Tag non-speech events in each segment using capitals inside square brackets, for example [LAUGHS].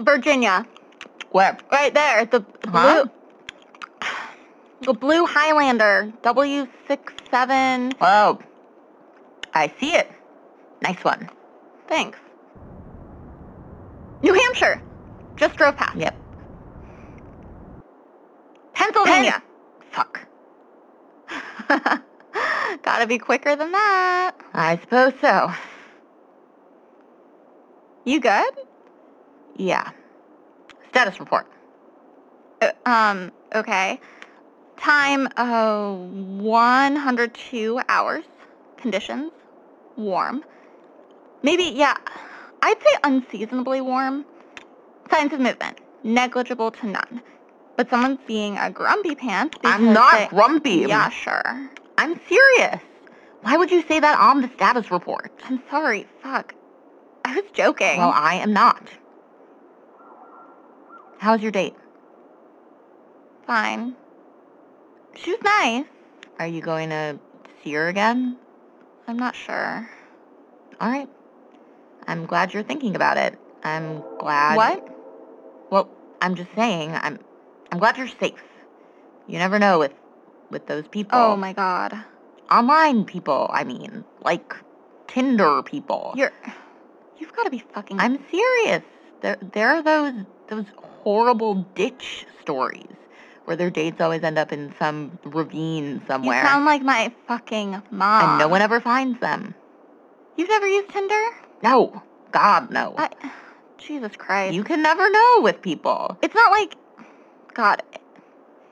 Virginia. Where? Right there. The blue. The blue Highlander. W67. Oh, I see it. Nice one. Thanks. New Hampshire. Just drove past. Yep. Pennsylvania. Fuck. [LAUGHS] Gotta be quicker than that. I suppose so. You good? Yeah. Status report. Uh, um, okay. Time, uh, 102 hours. Conditions, warm. Maybe, yeah, I'd say unseasonably warm. Signs of movement, negligible to none. But someone's being a grumpy pants I'm not they- grumpy. Yeah, sure. I'm serious. Why would you say that on the status report? I'm sorry. Fuck. I was joking. Well, I am not. How's your date? Fine. She was nice. Are you going to see her again? I'm not sure. All right. I'm glad you're thinking about it. I'm glad. What? Well, I'm just saying. I'm. I'm glad you're safe. You never know with, with those people. Oh my god. Online people. I mean, like Tinder people. You're. You've got to be fucking. I'm serious. There, there are those those horrible ditch stories where their dates always end up in some ravine somewhere. You sound like my fucking mom. and no one ever finds them. You've never used Tinder? No, God, no. I. Jesus Christ. you can never know with people. It's not like. God.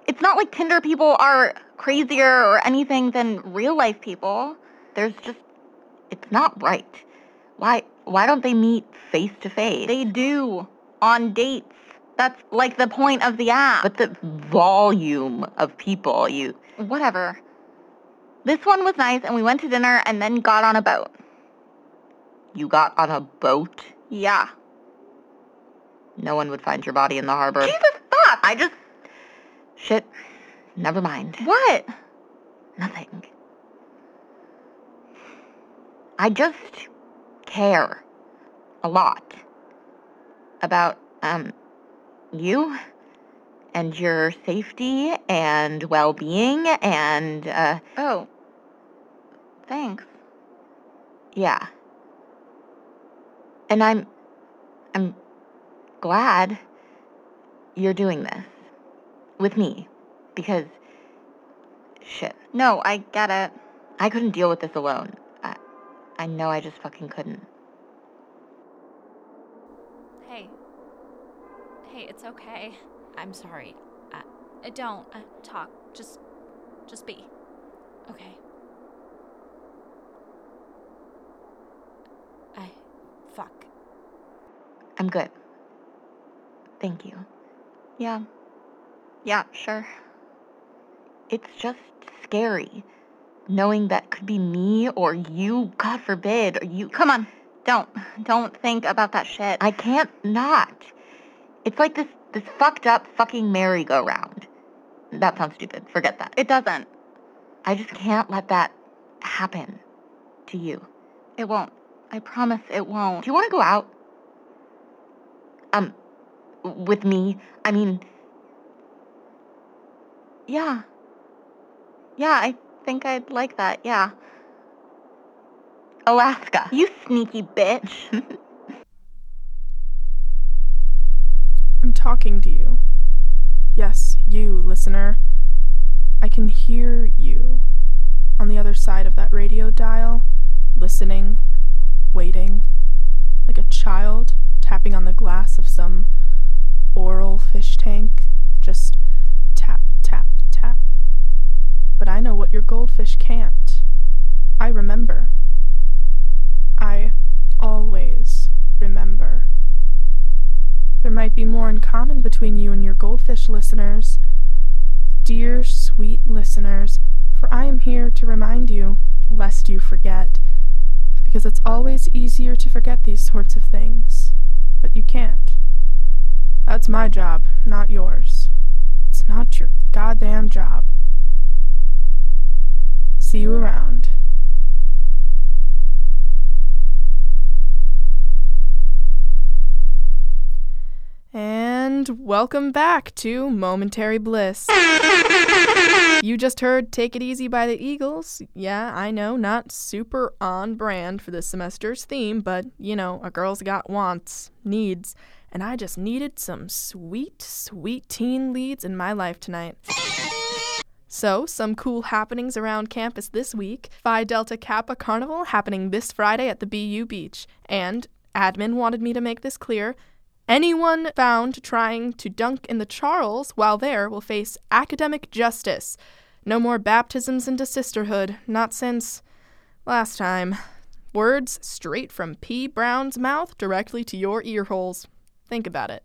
It's not like Tinder people are crazier or anything than real life people. There's just, it's not right. Why? Why don't they meet face to face? They do on dates. That's like the point of the app. But the volume of people you. whatever. This one was nice, and we went to dinner and then got on a boat. You got on a boat. Yeah. No one would find your body in the harbor. Jesus fuck! I just. Shit. Never mind. What? Nothing. I just care a lot about um you and your safety and well-being and uh Oh. Thanks. yeah. And I'm I'm glad you're doing this with me because shit, No, I get it. I couldn't deal with this alone. I, I know I just fucking couldn't. Hey. Hey, it's okay. I'm sorry. Uh, uh, don't uh, talk. Just, just be. Okay. I, fuck. I'm good. Thank you. Yeah. Yeah, sure. It's just scary knowing that could be me or you, God forbid, or you. Come on. Don't. Don't think about that shit. I can't not. It's like this this fucked up fucking merry-go-round. That sounds stupid. Forget that. it doesn't. I just can't let that happen to you. It won't. I promise it won't. Do you want to go out? Um, with me? I mean, Yeah. Yeah, I think I'd like that. Yeah. Alaska. You sneaky bitch. [LAUGHS] talking to you. Yes, you, listener. I can hear you on the other side of that radio dial, listening, waiting, like a child tapping on the glass of some oral fish tank, just tap, tap, tap. But I know what your goldfish can't. I remember. I always might be more in common between you and your goldfish listeners. Dear sweet listeners, for I am here to remind you, lest you forget, because it's always easier to forget these sorts of things, but you can't. That's my job, not yours. It's not your goddamn job. See you around. And welcome back to Momentary Bliss. [LAUGHS] You just heard Take It Easy by the Eagles. Yeah, I know, not super on brand for this semester's theme, but you know, a girl's got wants, needs, and I just needed some sweet, sweet teen leads in my life tonight. So, some cool happenings around campus this week. Phi Delta Kappa Carnival happening this Friday at the BU Beach. And admin wanted me to make this clear Anyone found trying to dunk in the Charles while there will face academic justice. No more baptisms into sisterhood, not since last time. Words straight from P. Brown's mouth directly to your ear holes. Think about it.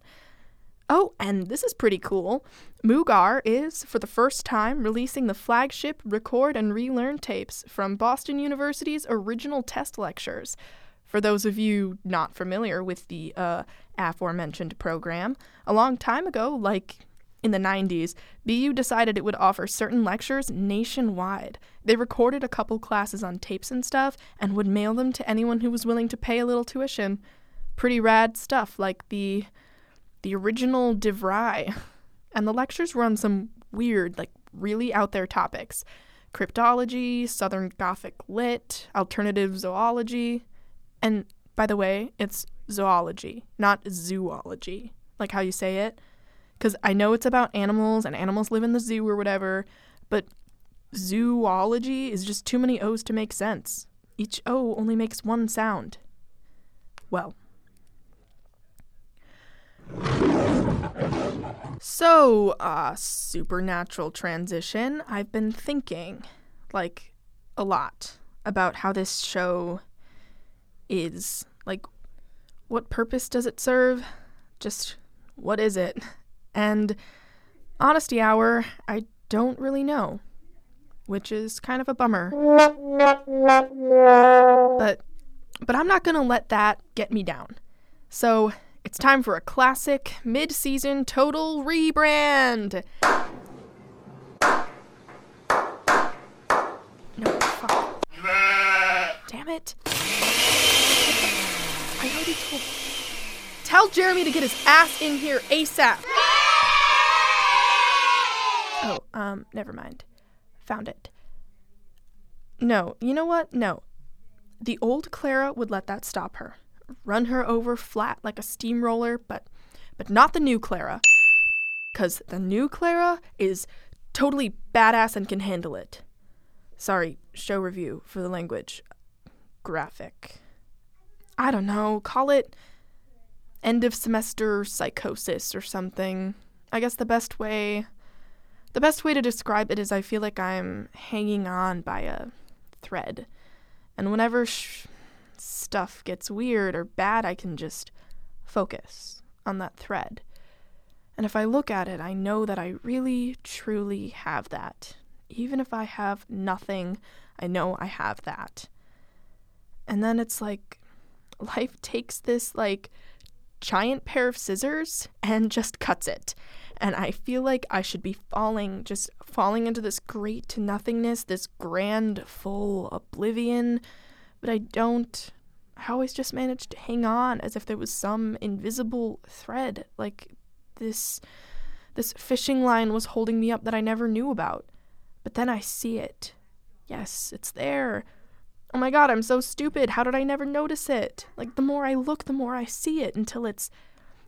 Oh, and this is pretty cool. Mugar is, for the first time, releasing the flagship record and relearn tapes from Boston University's original test lectures. For those of you not familiar with the uh, aforementioned program, a long time ago, like in the 90s, BU decided it would offer certain lectures nationwide. They recorded a couple classes on tapes and stuff and would mail them to anyone who was willing to pay a little tuition. Pretty rad stuff, like the the original DeVry. And the lectures were on some weird, like really out there topics. Cryptology, Southern Gothic lit, alternative zoology. And by the way, it's zoology, not zoology, like how you say it. Because I know it's about animals and animals live in the zoo or whatever, but zoology is just too many O's to make sense. Each O only makes one sound. Well. So, uh, supernatural transition. I've been thinking, like, a lot about how this show is. Like, what purpose does it serve? Just what is it? And honesty hour, I don't really know, which is kind of a bummer. But but I'm not going to let that get me down. So, it's time for a classic mid-season total rebrand. No, fuck. Damn it. Already told. Tell Jeremy to get his ass in here ASAP. Oh, um, never mind. Found it. No, you know what? No. The old Clara would let that stop her. Run her over flat like a steamroller, but but not the new Clara. Cause the new Clara is totally badass and can handle it. Sorry, show review for the language. Graphic. I don't know, call it end of semester psychosis or something. I guess the best way the best way to describe it is I feel like I'm hanging on by a thread. And whenever sh- stuff gets weird or bad, I can just focus on that thread. And if I look at it, I know that I really, truly have that. Even if I have nothing, I know I have that. And then it's like life takes this like giant pair of scissors and just cuts it. And I feel like I should be falling, just falling into this great to nothingness, this grand, full oblivion. But I don't. I always just manage to hang on as if there was some invisible thread, like this this fishing line was holding me up that I never knew about. But then I see it. Yes, it's there. Oh my god, I'm so stupid. How did I never notice it? Like the more I look, the more I see it until it's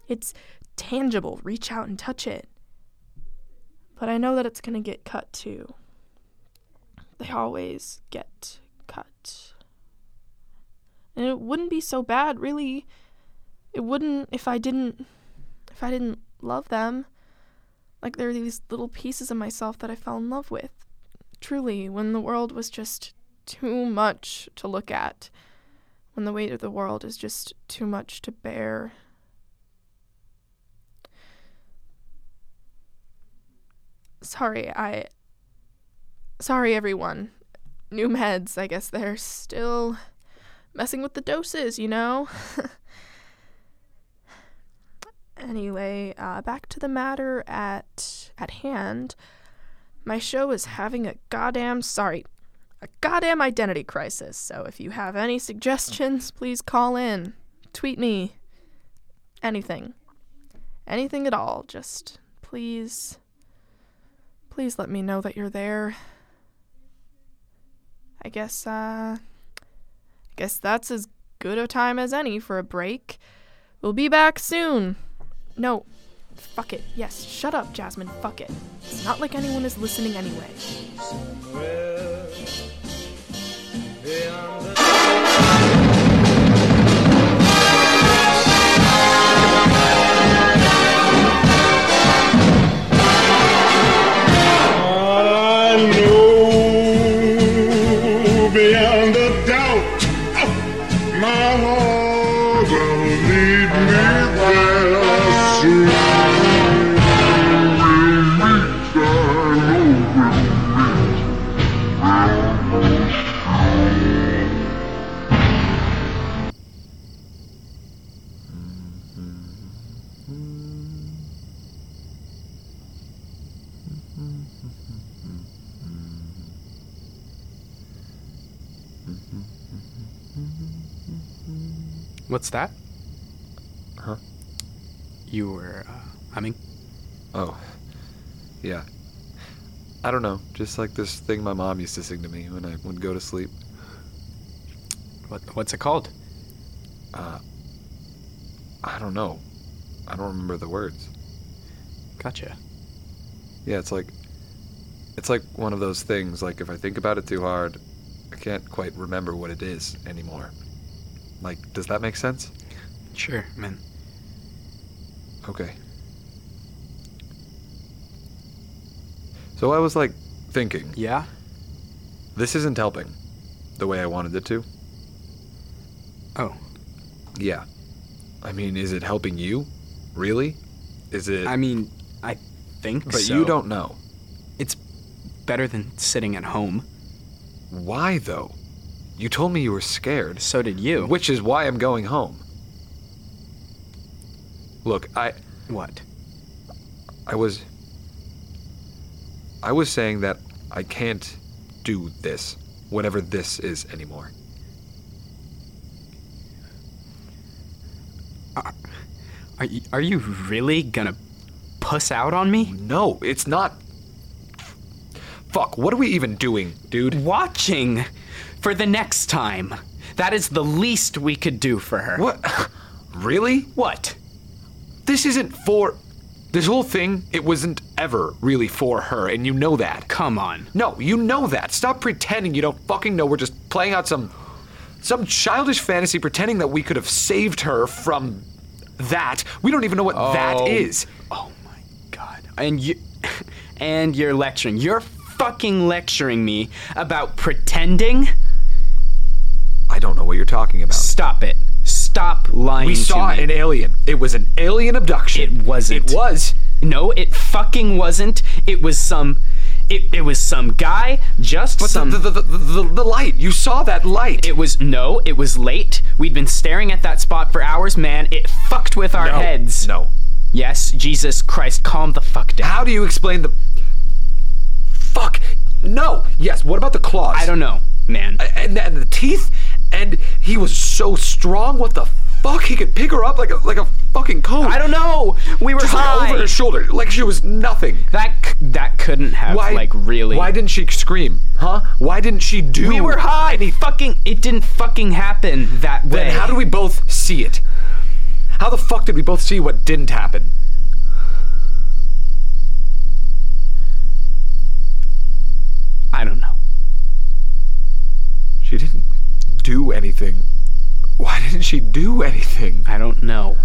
it's tangible. Reach out and touch it. But I know that it's going to get cut too. They always get cut. And it wouldn't be so bad, really. It wouldn't if I didn't if I didn't love them. Like there are these little pieces of myself that I fell in love with. Truly, when the world was just too much to look at, when the weight of the world is just too much to bear. Sorry, I. Sorry, everyone. New meds, I guess they're still messing with the doses, you know? [LAUGHS] anyway, uh, back to the matter at at hand. My show is having a goddamn sorry, a goddamn identity crisis. So if you have any suggestions, please call in, tweet me, anything. anything at all. Just please, please let me know that you're there. I guess, uh, I guess that's as good a time as any for a break. We'll be back soon. No, fuck it. Yes, shut up, Jasmine. Fuck it. It's not like anyone is listening anyway. I What's that? Huh? You were uh, humming? Oh, yeah. I don't know. Just like this thing my mom used to sing to me when I would go to sleep. What, what's it called? Uh, I don't know. I don't remember the words. Gotcha. Yeah, it's like, it's like one of those things. Like if I think about it too hard, can't quite remember what it is anymore. Like, does that make sense? Sure, man. Okay. So I was like thinking, Yeah? this isn't helping the way I wanted it to. Oh. Yeah. I mean, is it helping you? Really? Is it I mean, I think But so. you don't know. It's better than sitting at home. Why though? You told me you were scared. So did you. Which is why I'm going home. Look, I What? I was I was saying that I can't do this, whatever this is anymore. Are you, are you really gonna puss out on me? No, it's not Fuck, what are we even doing, dude? Watching for the next time. That is the least we could do for her. What? [LAUGHS] Really? What? This isn't for this whole thing, it wasn't ever really for her, and you know that. Come on. No, you know that. Stop pretending you don't fucking know. We're just playing out some some childish fantasy pretending that we could have saved her from that. We don't even know what that Oh. is. Oh my god. And you [LAUGHS] and you're lecturing. You're fucking lecturing me about pretending? I don't know what you're talking about. Stop it. Stop lying We saw an alien. It was an alien abduction. It wasn't. It was. No, it fucking wasn't. It was some it, it was some guy, just But some the, the, the, the, the light. You saw that light. It was no, it was late. We'd been staring at that spot for hours, man. It fucked with our no. heads. No. Yes, Jesus Christ, calm the fuck down. How do you explain the. Fuck. No. Yes. What about the claws? I don't know, man. and, and the teeth, and he was so strong. What the fuck? He could pick her up like a like a fucking cone. I don't know. We were Just like high. over her shoulder, like she was nothing. that c- that couldn't have Why? like really. Why didn't she scream? Huh? Why didn't she do? we were high? any- fucking. It didn't fucking happen that way. Then how did we both see it? How the fuck did we both see what didn't happen? I don't know. She didn't do anything. Why didn't she do anything? I don't know.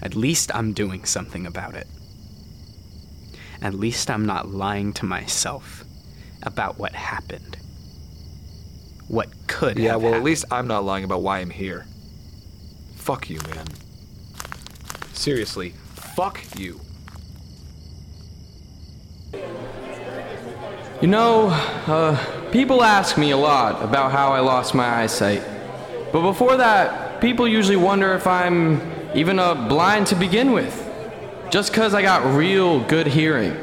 At least I'm doing something about it. At least I'm not lying to myself about what happened. What could Yeah, well, at least I'm not lying about why I'm here. Fuck you, man. Seriously, fuck you. You know, uh, people ask me a lot about how I lost my eyesight. But before that, people usually wonder if I'm even uh, blind to begin with. Just 'cause I got real good hearing.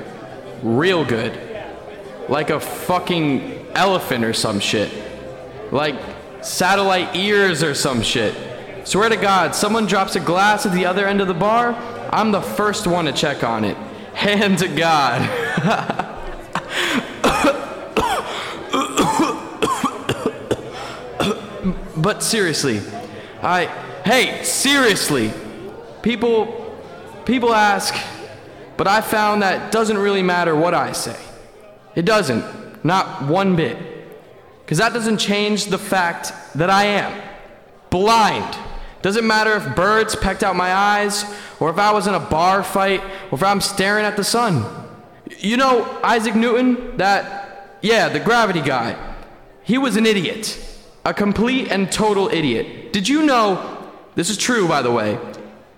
Real good. Like a fucking elephant or some shit. Like satellite ears or some shit. Swear to God, someone drops a glass at the other end of the bar, I'm the first one to check on it. [LAUGHS] Hand to God. [LAUGHS] but seriously, I. Hey, seriously! People. People ask, but I found that doesn't really matter what I say. It doesn't. Not one bit. Because that doesn't change the fact that I am blind. Doesn't matter if birds pecked out my eyes, or if I was in a bar fight, or if I'm staring at the sun. You know, Isaac Newton, that, yeah, the gravity guy, he was an idiot. A complete and total idiot. Did you know, this is true by the way,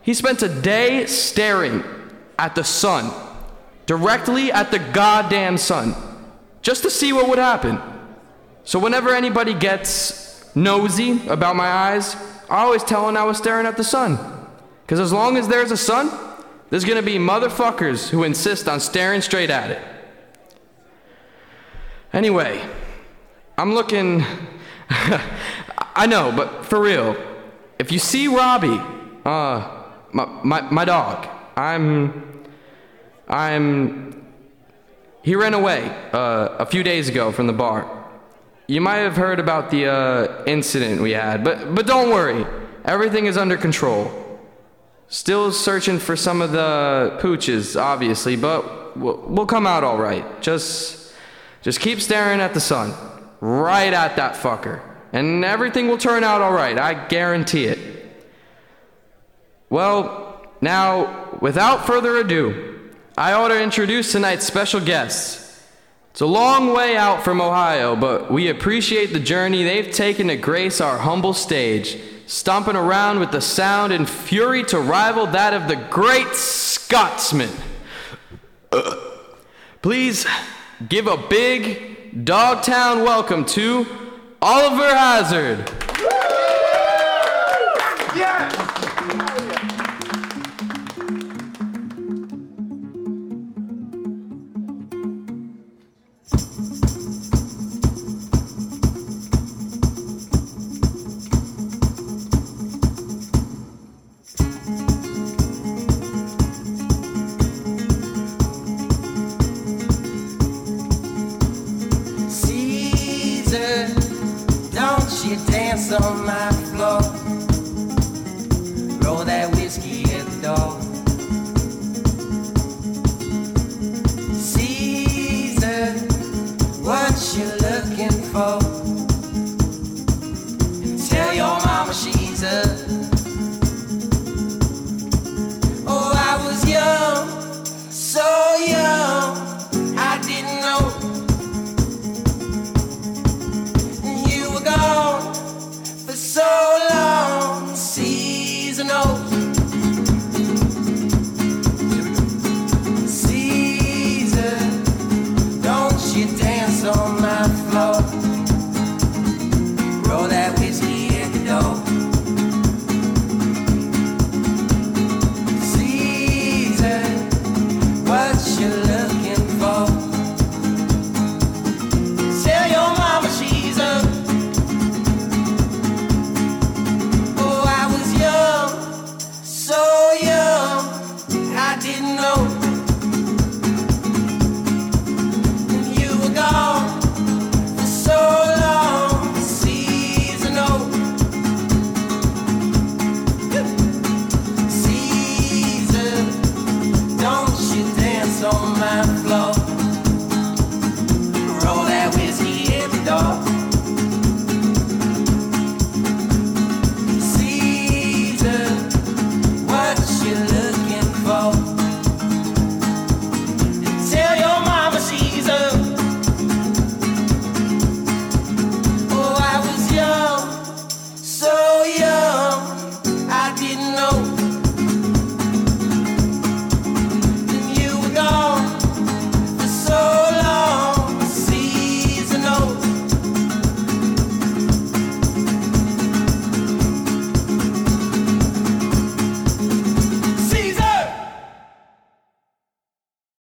he spent a day staring at the sun, directly at the goddamn sun, just to see what would happen. So whenever anybody gets nosy about my eyes, I always tell them I was staring at the sun. Because as long as there's a sun, there's gonna be motherfuckers who insist on staring straight at it. Anyway, I'm looking. [LAUGHS] I know, but for real, if you see Robbie, uh, my, my, my dog, I'm. I'm. He ran away uh, a few days ago from the bar. You might have heard about the uh, incident we had, but, but don't worry. Everything is under control. Still searching for some of the pooches, obviously, but we'll, we'll come out all right. Just, just keep staring at the sun. Right at that fucker. And everything will turn out all right. I guarantee it. Well, now, without further ado, I ought to introduce tonight's special guests. It's a long way out from Ohio, but we appreciate the journey they've taken to grace our humble stage, stomping around with the sound and fury to rival that of the great Scotsman. Uh, please give a big Dogtown welcome to Oliver Hazard.